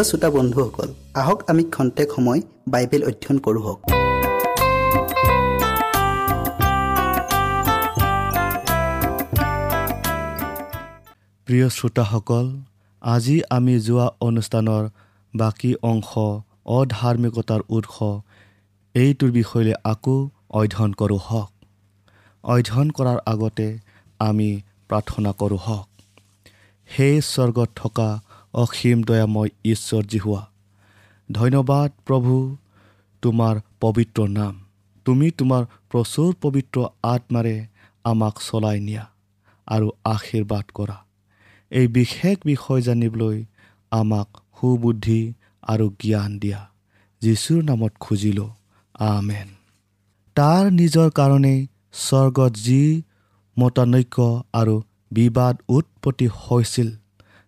প্ৰিয় শ্ৰোতা বন্ধুসকল আহক আমি খন্তেক সময় বাইবেল অধ্যয়ন কৰোঁ হওক। প্ৰিয় শ্ৰোতাসকল আজি আমি যোৱা অনুষ্ঠানৰ বাকী অংশ অধাৰ্মিকতাৰ উৎস এইটোৰ বিষয়লৈ আকৌ অধ্যয়ন কৰোঁ হওক। অধ্যয়ন কৰাৰ আগতে আমি প্ৰাৰ্থনা কৰোঁ হওক। সেই স্বৰ্গত থকা অসীম দয়াময় ঈশ্বৰ হোৱা ধন্যবাদ প্ৰভু তোমাৰ পবিত্ৰ নাম। তুমি তোমাৰ প্ৰচুৰ পবিত্ৰ আত্মাৰে আমাক চলাই নিয়া আৰু আশীৰ্বাদ কৰা। এই বিশেষ বিষয় জানিবলৈ আমাক সুবুদ্ধি আৰু জ্ঞান দিয়া। যীশুৰ নামত খুজিলোঁ আমেন। তাৰ নিজৰ কাৰণেই স্বৰ্গত যি মতানৈক্য আৰু বিবাদ উৎপত্তি হৈছিল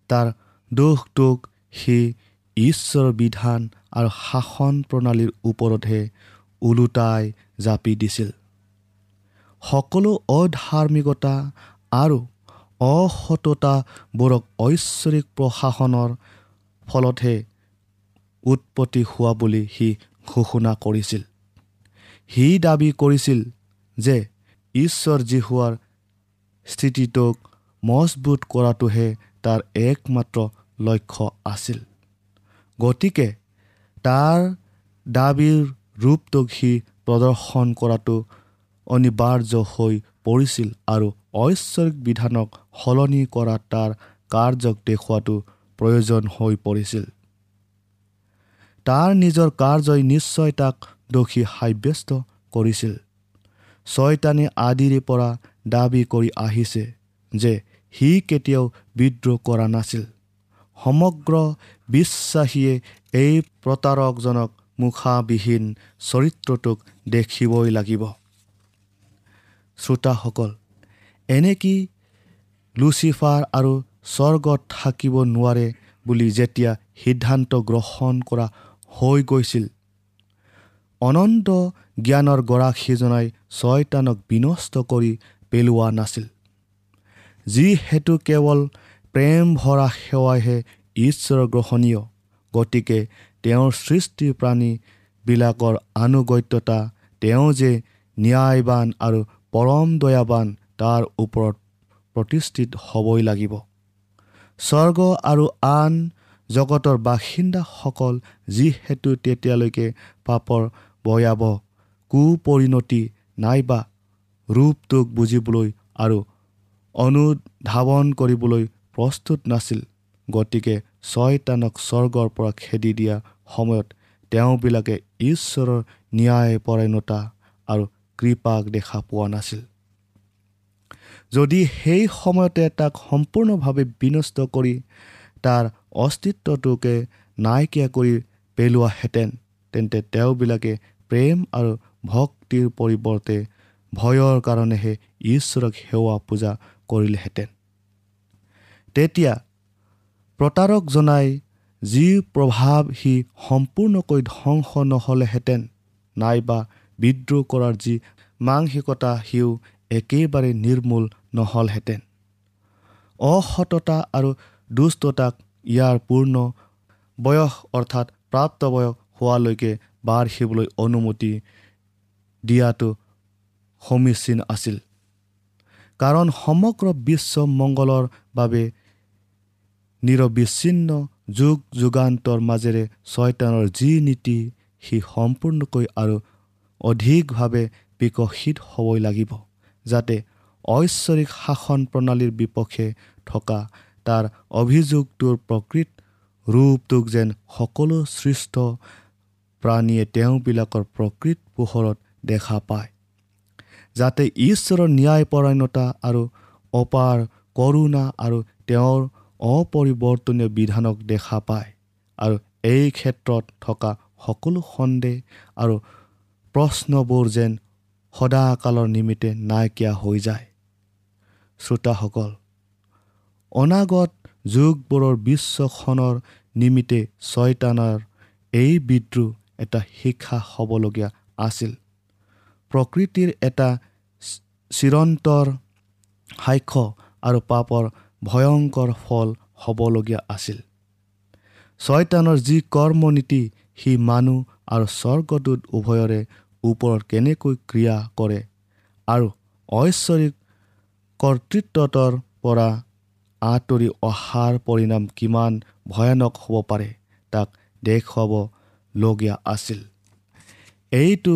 তাৰ দোষটোক সি ঈশ্বৰৰ বিধান আৰু শাসন প্ৰণালীৰ ওপৰতহে ওলোটাই জাপি দিছিল। সকলো অধাৰ্মিকতা আৰু অসততাবোৰক ঐশ্বৰিক প্ৰশাসনৰ ফলতহে উৎপত্তি হোৱা বুলি সি ঘোষণা কৰিছিল। সি দাবী কৰিছিল যে ঈশ্বৰ যি হোৱাৰ স্থিতিটোক মজবুত কৰাটোহে তাৰ একমাত্ৰ লক্ষ্য আছিল। গতিকে তাৰ দাবীৰ ৰূপটোক সি প্ৰদৰ্শন কৰাটো অনিবাৰ্য হৈ পৰিছিল আৰু ঐশ্বৰিক বিধানক সলনি কৰা তাৰ কাৰ্যক দেখুওৱাটো প্ৰয়োজন হৈ পৰিছিল। তাৰ নিজৰ কাৰ্যই নিশ্চয় তাক দোষী সাব্যস্ত কৰিছিল। ছয়তানে আদিৰে পৰা দাবী কৰি আহিছে যে সি কেতিয়াও বিদ্ৰোহ কৰা নাছিল। সমগ্ৰ বিশ্বাসীয়ে এই প্ৰতাৰকজনক মুখাবিহীন চৰিত্ৰটোক দেখিবই লাগিব। শ্ৰোতাসকল এনেকি লুচিফাৰ আৰু স্বৰ্গত থাকিব নোৱাৰে বুলি যেতিয়া সিদ্ধান্ত গ্ৰহণ কৰা হৈ গৈছিল? অনন্ত জ্ঞানৰ গৰাকীজনাই ছয়তানক বিনষ্ট কৰি পেলোৱা নাছিল। যিহেতু কেৱল প্ৰেম ভৰা সেৱাইহে ঈশ্বৰ গ্ৰহণীয়। গতিকে তেওঁৰ সৃষ্টি প্ৰাণীবিলাকৰ আনুগত্যতা তেওঁ যে ন্যায়বান আৰু পৰম দয়াবান তাৰ ওপৰত প্ৰতিষ্ঠিত হ'বই লাগিব। স্বৰ্গ আৰু আন জগতৰ বাসিন্দাসকল যিহেতু তেতিয়ালৈকে পাপৰ ভয়াৱহ কুপৰিণতি নাইবা ৰূপটোক বুজিবলৈ আৰু অনুধাৱন কৰিবলৈ প্ৰস্তুত নাছিল। গতিকে ছয়তানক স্বৰ্গৰ পৰা খেদি দিয়া সময়ত তেওঁবিলাকে ঈশ্বৰৰ ন্যায়পৰায়ণতা আৰু কৃপাক দেখা পোৱা নাছিল। যদি সেই সময়তে তাক সম্পূৰ্ণভাৱে বিনষ্ট কৰি তাৰ অস্তিত্বটোকে নাইকিয়া কৰি পেলোৱাহেঁতেন তেন্তে তেওঁবিলাকে প্ৰেম আৰু ভক্তিৰ পৰিৱৰ্তে ভয়ৰ কাৰণেহে ঈশ্বৰক সেৱা পূজা কৰিলেহেঁতেন। তেতিয়া প্ৰতাৰক জনাই যি প্ৰভাৱ সি সম্পূৰ্ণকৈ ধ্বংস নহ'লেহেঁতেন নাইবা বিদ্ৰোহ কৰাৰ যি মানসিকতা সিও একেবাৰে নিৰ্মূল নহ'লহেঁতেন। অসততা আৰু দুষ্টতাক ইয়াৰ পূৰ্ণ বয়স অৰ্থাৎ প্ৰাপ্ত বয়স হোৱালৈকে বাঢ়িবলৈ অনুমতি দিয়াটো সমীচীন আছিল। কাৰণ সমগ্ৰ বিশ্ব মংগলৰ বাবে নিৰবিচ্ছিন্ন যুগ যুগান্তৰ মাজেৰে ছয়তানৰ যি নীতি সি সম্পূৰ্ণকৈ আৰু অধিকভাৱে বিকশিত হ'বই লাগিব যাতে ঐশ্বৰিক শাসন প্ৰণালীৰ বিপক্ষে থকা তাৰ অভিযোগটোৰ প্ৰকৃত ৰূপটোক যেন সকলো সৃষ্ট প্ৰাণীয়ে তেওঁবিলাকৰ প্ৰকৃত পোহৰত দেখা পায় যাতে ঈশ্বৰৰ ন্যায়পৰায়ণতা আৰু অপাৰ কৰোণা আৰু তেওঁৰ অপৰিৱৰ্তনীয় বিধানক দেখা পায় আৰু এই ক্ষেত্ৰত থকা সকলো সন্দেহ আৰু প্ৰশ্নবোৰ যেন সদাকালৰ নিমিত্তে নাইকিয়া হৈ যায়। শ্ৰোতাসকল অনাগত যুগবোৰৰ বিশ্বখনৰ নিমিত্তে ছয়তানৰ এই বিদ্ৰোহ এটা শিক্ষা হ'বলগীয়া আছিল। প্ৰকৃতিৰ এটা চিৰন্তৰ সাক্ষ্য আৰু পাপৰ ভয়ংকৰ ফল হ'বলগীয়া আছিল। ছয়তানৰ যি কৰ্মনীতি সি মানুহ আৰু স্বৰ্গদূত উভয়ৰে ওপৰত কেনেকৈ ক্ৰিয়া কৰে আৰু ঐশ্বৰিক কৰ্তৃত্বৰ পৰা আঁতৰি অহাৰ পৰিণাম কিমান ভয়ানক হ'ব পাৰে তাক দেখুৱাবলগীয়া আছিল। এইটো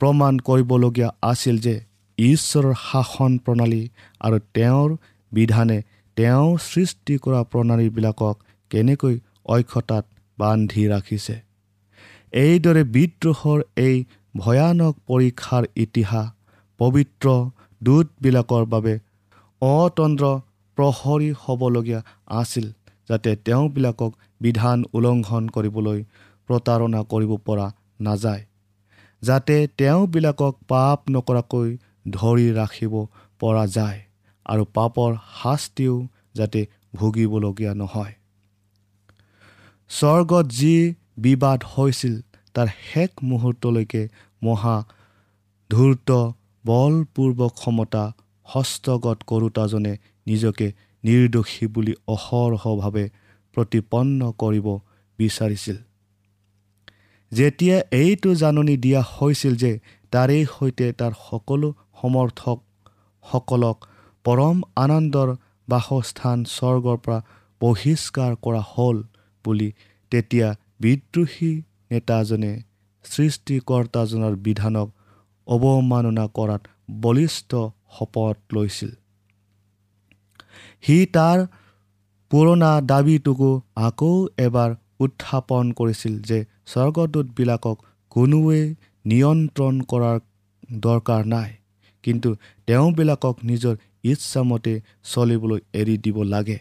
প্ৰমাণ কৰিবলগীয়া আছিল যে ঈশ্বৰৰ শাসন প্ৰণালী আৰু তেওঁৰ বিধানে তেওঁ সৃষ্টি কৰা প্ৰণালীবিলাকক কেনেকৈ অক্ষতাত বান্ধি ৰাখিছে। এইদৰে বিদ্ৰোহৰ এই ভয়ানক পৰীক্ষাৰ ইতিহাস পবিত্ৰ দূতবিলাকৰ বাবে অতন্ত্ৰ প্ৰহৰী হ'বলগীয়া আছিল যাতে তেওঁবিলাকক বিধান উলংঘন কৰিবলৈ প্ৰতাৰণা কৰিব পৰা নাযায় যাতে তেওঁবিলাকক পাপ নকৰাকৈ ধৰি ৰাখিব পৰা যায়। আৰু পাপৰ শাস্তিও যাতে ভুগিবলগীয়া নহয়। স্বৰ্গত যি বিবাদ হৈছিল তাৰ শেষ মুহূৰ্তলৈকে মহা ধূৰ্ত বলপূৰ্বক ক্ষমতা হস্তগত কৰোতাজনে নিজকে নিৰ্দোষী বুলি অহৰহভাৱে প্ৰতিপন্ন কৰিব বিচাৰিছিল। যেতিয়া এইটো জাননী দিয়া হৈছিল যে তাৰেই সৈতে তাৰ সকলো সমৰ্থকসকলক পৰম আনন্দৰ বাসস্থান স্বৰ্গৰ পৰা বহিষ্কাৰ কৰা হ'ল বুলি তেতিয়া বিদ্ৰোহী নেতাজনে সৃষ্টিকৰ্তাজনৰ বিধানক অৱমাননা কৰাত বলিষ্ঠ শপত লৈছিল। সি তাৰ পুৰণা দাবীটোকো আকৌ এবাৰ উত্থাপন কৰিছিল যে স্বৰ্গদূতবিলাকক কোনোৱে নিয়ন্ত্ৰণ কৰাৰ দৰকাৰ নাই। কিন্তু তেওঁবিলাকক নিজৰ ইচ্ছামতে চলিবলৈ এৰি দিব লাগে।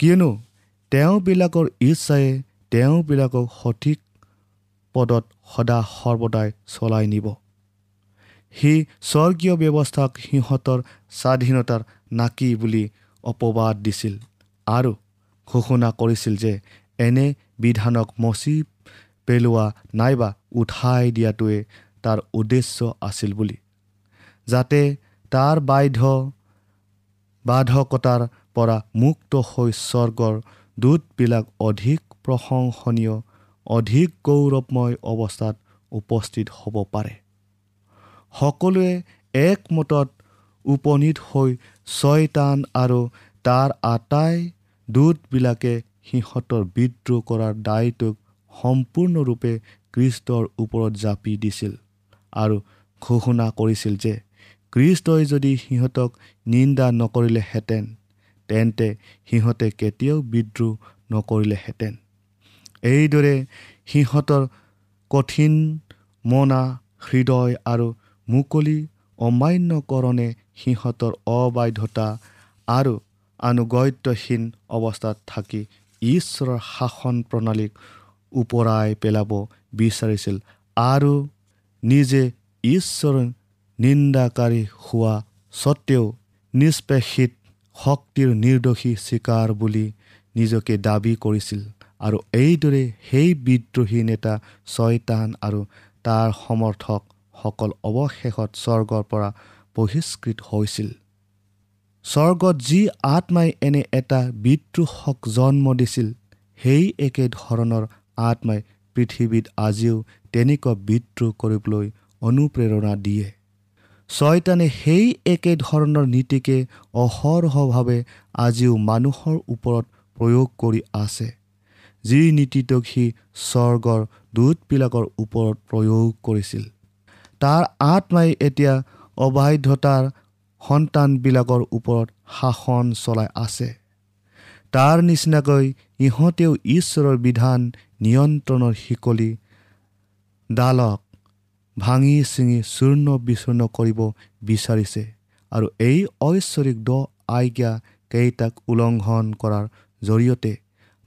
কিয়নো তেওঁবিলাকৰ ইচ্ছাই তেওঁবিলাকক সঠিক পদত সদা সৰ্বদাই চলাই নিব। সি স্বৰ্গীয় ব্যৱস্থাক সিহঁতৰ স্বাধীনতাৰ নাকি বুলি অপবাদ দিছিল আৰু ঘোষণা কৰিছিল যে এনে বিধানক মচি পেলোৱা নাইবা উঠাই দিয়াটোৱে তাৰ উদ্দেশ্য আছিল বুলি। যাতে তাৰ বাধ্য বাধকতাৰ পৰা মুক্ত হৈ স্বৰ্গৰ দূতবিলাক অধিক প্ৰশংসনীয় অধিক গৌৰৱময় অৱস্থাত উপস্থিত হ'ব পাৰে। সকলোৱে একমতত উপনীত হৈ ছয়তান আৰু তাৰ আটাই দূতবিলাকে সিহঁতৰ বিদ্ৰোহ কৰাৰ দায়িত্বক সম্পূৰ্ণৰূপে কৃষ্টৰ ওপৰত জাপি দিছিল আৰু ঘোষণা কৰিছিল যে কৃষ্টই যদি সিহঁতক নিন্দা নকৰিলেহেঁতেন তেন্তে সিহঁতে কেতিয়াও বিদ্ৰোহ নকৰিলেহেঁতেন। এইদৰে সিহঁতৰ কঠিন মনা হৃদয় আৰু মুকলি অমান্যকৰণে সিহঁতৰ অবাধ্যতা আৰু আনুগত্যহীন অৱস্থাত থাকি ঈশ্বৰৰ শাসন প্ৰণালীক ওপৰাই পেলাব বিচাৰিছিল আৰু নিজে ঈশ্বৰ নিন্দাকাৰী হোৱা স্বত্তেও নিষ্পেষিত শক্তিৰ নিৰ্দোষী স্বীকাৰ বুলি নিজকে দাবী কৰিছিল। আৰু এইদৰে সেই বিদ্ৰোহী নেতা ছয়তান আৰু তাৰ সমৰ্থকসকল অৱশেষত স্বৰ্গৰ পৰা বহিষ্কৃত হৈছিল। স্বৰ্গত যি আত্মাই এনে এটা বিদ্ৰোহক জন্ম দিছিল সেই একে ধৰণৰ আত্মাই পৃথিৱীত আজিও তেনেকুৱা বিদ্ৰোহ কৰিবলৈ অনুপ্ৰেৰণা দিয়ে। ছয়তানে সেই একে ধৰণৰ নীতিকে অহৰহভাৱে আজিও মানুহৰ ওপৰত প্ৰয়োগ কৰি আছে যি নীতিটোক সি স্বৰ্গৰ দূতবিলাকৰ ওপৰত প্ৰয়োগ কৰিছিল। তাৰ আত্মাই এতিয়া অবাধ্যতাৰ সন্তানবিলাকৰ ওপৰত শাসন চলাই আছে। তাৰ নিচিনাকৈ ইহঁতেও ঈশ্বৰৰ বিধান নিয়ন্ত্ৰণৰ শিকলি ডালক ভাঙি ছিঙি চূৰ্ণ বিচূৰ্ণ কৰিব বিচাৰিছে আৰু এই ঐশ্বৰিক দ আজ্ঞা কেইটাক উলংঘন কৰাৰ জৰিয়তে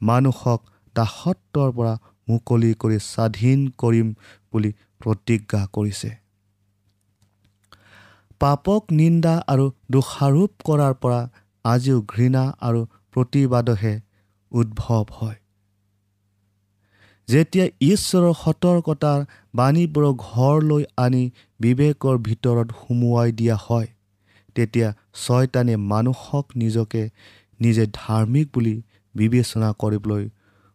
মানুহক দাসত্বৰ পৰা মুকলি কৰি স্বাধীন কৰিম বুলি প্ৰতিজ্ঞা কৰিছে। পাপক নিন্দা আৰু দোষাৰোপ কৰাৰ পৰা আজিও ঘৃণা আৰু প্ৰতিবাদহে উদ্ভৱ হয়। যেতিয়া ঈশ্বৰৰ সতৰ্কতাৰ বাণীবোৰক ঘৰলৈ আনি বিবেকৰ ভিতৰত সুমুৱাই দিয়া হয় তেতিয়া ছয়তানে মানুহক নিজকে নিজে ধাৰ্মিক বুলি বিবেচনা কৰিবলৈ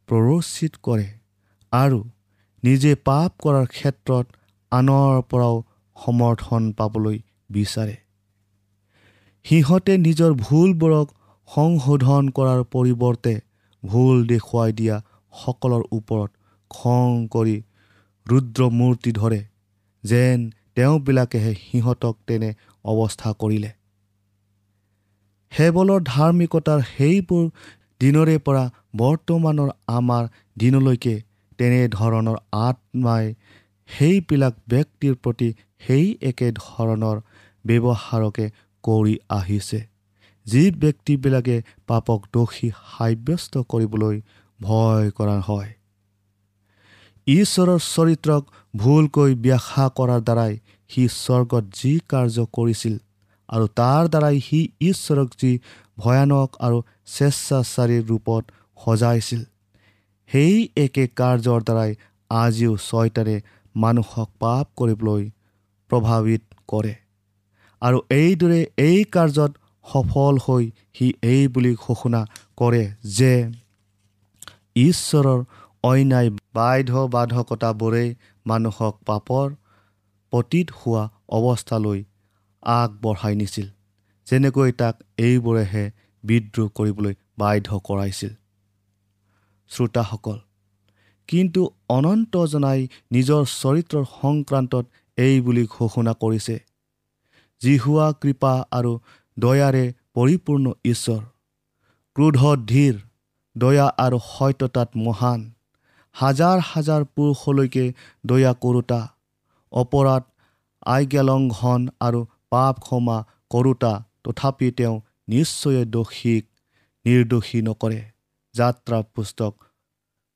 প্ৰৰোচিত কৰে আৰু নিজে পাপ কৰাৰ ক্ষেত্ৰত আনৰ পৰাও সমৰ্থন পাবলৈ বিচাৰে। সিহঁতে নিজৰ ভুলবোৰক সংশোধন কৰাৰ পৰিৱৰ্তে ভুল দেখুৱাই দিয়া সকলৰ ওপৰত খং কৰি ৰুদ্ৰমূৰ্তি ধৰে যেন তেওঁবিলাকেহে সিহঁতক তেনে অৱস্থা কৰিলে। হেবলৰ ধাৰ্মিকতাৰ সেইবোৰ দিনৰে পৰা বৰ্তমানৰ আমাৰ দিনলৈকে তেনেধৰণৰ আত্মাই সেইবিলাক ব্যক্তিৰ প্ৰতি সেই একে ধৰণৰ ব্যৱহাৰকে কৰি আহিছে যি ব্যক্তিবিলাকে পাপক দোষী সাব্যস্ত কৰিবলৈ ভয় কৰা হয়। ঈশ্বৰৰ চৰিত্ৰক ভুলকৈ ব্যাখ্যা কৰাৰ দ্বাৰাই সি স্বৰ্গত যি কাৰ্য কৰিছিল আৰু তাৰ দ্বাৰাই সি ঈশ্বৰক যি ভয়ানক আৰু স্বেচ্ছাচাৰীৰ ৰূপত সজাইছিল সেই একে কাৰ্যৰ দ্বাৰাই আজিও ছয়তাৰে মানুহক পাপ কৰিবলৈ প্ৰভাৱিত কৰে। আৰু এইদৰে এই কাৰ্যত সফল হৈ সি এই বুলি ঘোষণা কৰে যে ঈশ্বৰৰ অন্যায় বাধ্য বাধকতাবোৰেই মানুহক পাপৰ পতীত হোৱা অৱস্থালৈ আগবঢ়াই নিছিল যেনেকৈ তাক এইবোৰেহে বিদ্ৰোহ কৰিবলৈ বাধ্য কৰাইছিল। শ্ৰোতাসকল কিন্তু অনন্তজনাই নিজৰ চৰিত্ৰৰ সংক্ৰান্তত এই বুলি ঘোষণা কৰিছে জিহুৱা কৃপা আৰু দয়াৰে পৰিপূৰ্ণ ঈশ্বৰ ক্ৰোধত ধীৰ দয়া আৰু সত্যতাত মহান হাজাৰ হাজাৰ পুৰুষলৈকে দয়া কৰোতা অপৰাধ আজ্ঞালংঘন আৰু পাপ ক্ষমা কৰোতা। তথাপি তেওঁ নিশ্চয় দোষীক নিৰ্দোষী নকৰে। যাত্ৰা পুস্তক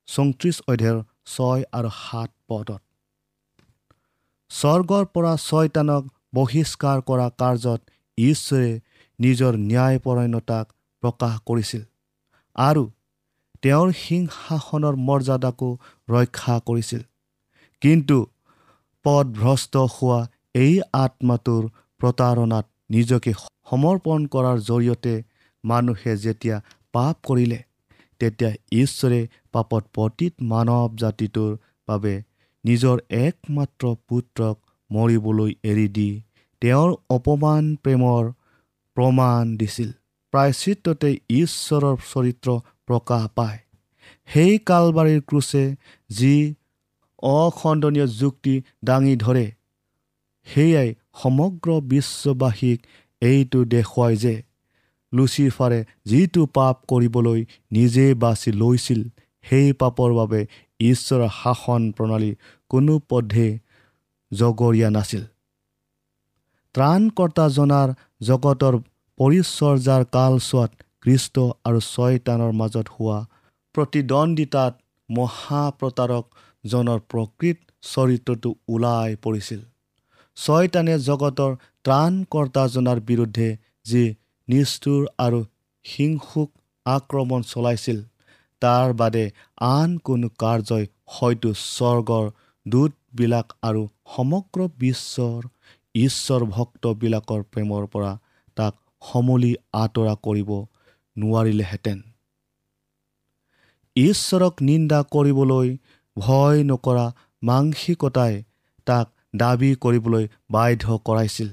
চৌত্ৰিছ অধ্যায়ৰ ছয় আৰু সাত পদত। স্বৰ্গৰ পৰা ছয়তানক বহিষ্কাৰ কৰা কাৰ্যত ঈশ্বৰে নিজৰ ন্যায়পৰায়ণতাক প্ৰকাশ কৰিছিল আৰু তেওঁৰ সিংহাসনৰ মৰ্যাদাকো ৰক্ষা কৰিছিল। কিন্তু পদভ্ৰষ্ট হোৱা এই আত্মাটোৰ প্ৰতাৰণাত নিজকে সমৰ্পণ কৰাৰ জৰিয়তে মানুহে যেতিয়া পাপ কৰিলে তেতিয়া ঈশ্বৰে পাপত পতীত মানৱ জাতিটোৰ বাবে নিজৰ একমাত্ৰ পুত্ৰক মৰিবলৈ এৰি দি তেওঁৰ অপমান প্ৰেমৰ প্ৰমাণ দিছিল। প্ৰায়চিত্ৰতে ঈশ্বৰৰ চৰিত্ৰ প্ৰকাশ পায় সেই কালবাৰীৰ ক্ৰুচে যি অখণ্ডনীয় যুক্তি দাঙি ধৰে সেয়াই সমগ্ৰ বিশ্ববাসীক এইটো দেখুৱায় যে লুচিফাৰে যিটো পাপ কৰিবলৈ নিজে বাছি লৈছিল সেই পাপৰ বাবে ঈশ্বৰৰ শাসন প্ৰণালী কোনো পধে জগৰীয়া নাছিল। ত্ৰাণকৰ্তা জনাৰ জগতৰ পৰিচৰ্যাৰ কালচোৱাত কৃষ্ট আৰু ছয়তানৰ মাজত হোৱা প্ৰতিদ্বন্দ্বিতাত মহাপ্ৰতাৰকজনৰ প্ৰকৃত চৰিত্ৰটো ওলাই পৰিছিল। ছয়তানে জগতৰ ত্ৰাণকৰ্তাজনাৰ বিৰুদ্ধে যি নিষ্ঠুৰ আৰু হিংসুক আক্ৰমণ চলাইছিল তাৰ বাদে আন কোনো কাৰ্যই হয়তো স্বৰ্গৰ দূতবিলাক আৰু সমগ্ৰ বিশ্বৰ ঈশ্বৰ ভক্তবিলাকৰ প্ৰেমৰ পৰা তাক সমূলি আঁতৰা কৰিব নোৱাৰিলেহেঁতেন। ঈশ্বৰক নিন্দা কৰিবলৈ ভয় নকৰা মাংসিকতাই তাক দাবী কৰিবলৈ বাধ্য কৰাইছিল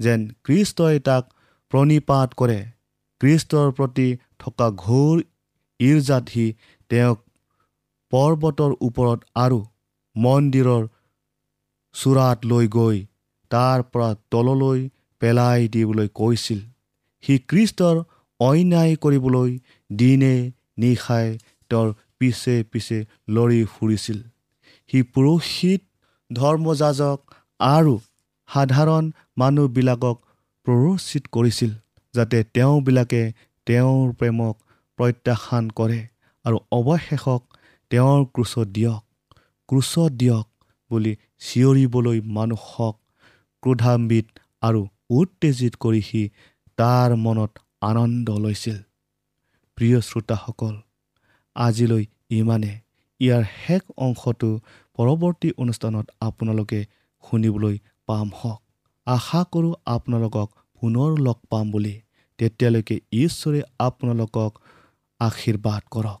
যেন কৃষ্টই তাক প্ৰণিপাত কৰে। কৃষ্টৰ প্ৰতি থকা ঘোৰ ইৰ্জাত সি তেওঁক পৰ্বতৰ ওপৰত আৰু মন্দিৰৰ চূড়াত লৈ গৈ তাৰ পৰা তললৈ পেলাই দিবলৈ কৈছিল। সি কৃষ্টৰ অন্যায় কৰিবলৈ দিনে নিশাই তেওঁৰ পিছে পিছে লৰি ফুৰিছিল। সি পুৰোহিত ধৰ্মযাজক আৰু সাধাৰণ মানুহবিলাকক প্ৰৰোচিত কৰিছিল যাতে তেওঁবিলাকে তেওঁৰ প্ৰেমক প্ৰত্যাখ্যান কৰে আৰু অৱশেষক তেওঁৰ ক্ৰোচত দিয়ক ক্ৰোচত দিয়ক বুলি চিঞৰিবলৈ মানুহক ক্ৰোধাম্বিত আৰু উত্তেজিত কৰি সি তাৰ মনত আনন্দ লৈছিল প্ৰিয় শ্ৰোতাসকল আজিলৈ ইমানে। ইয়াৰ শেষ অংশটো পৰৱৰ্তী অনুষ্ঠানত আপোনালোকে শুনিবলৈ পাম হওক। আশা কৰোঁ আপোনালোকক পুনৰ লগ পাম বুলি। তেতিয়ালৈকে ঈশ্বৰে আপোনালোকক আশীৰ্বাদ কৰক।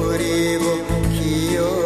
uribo kiyo.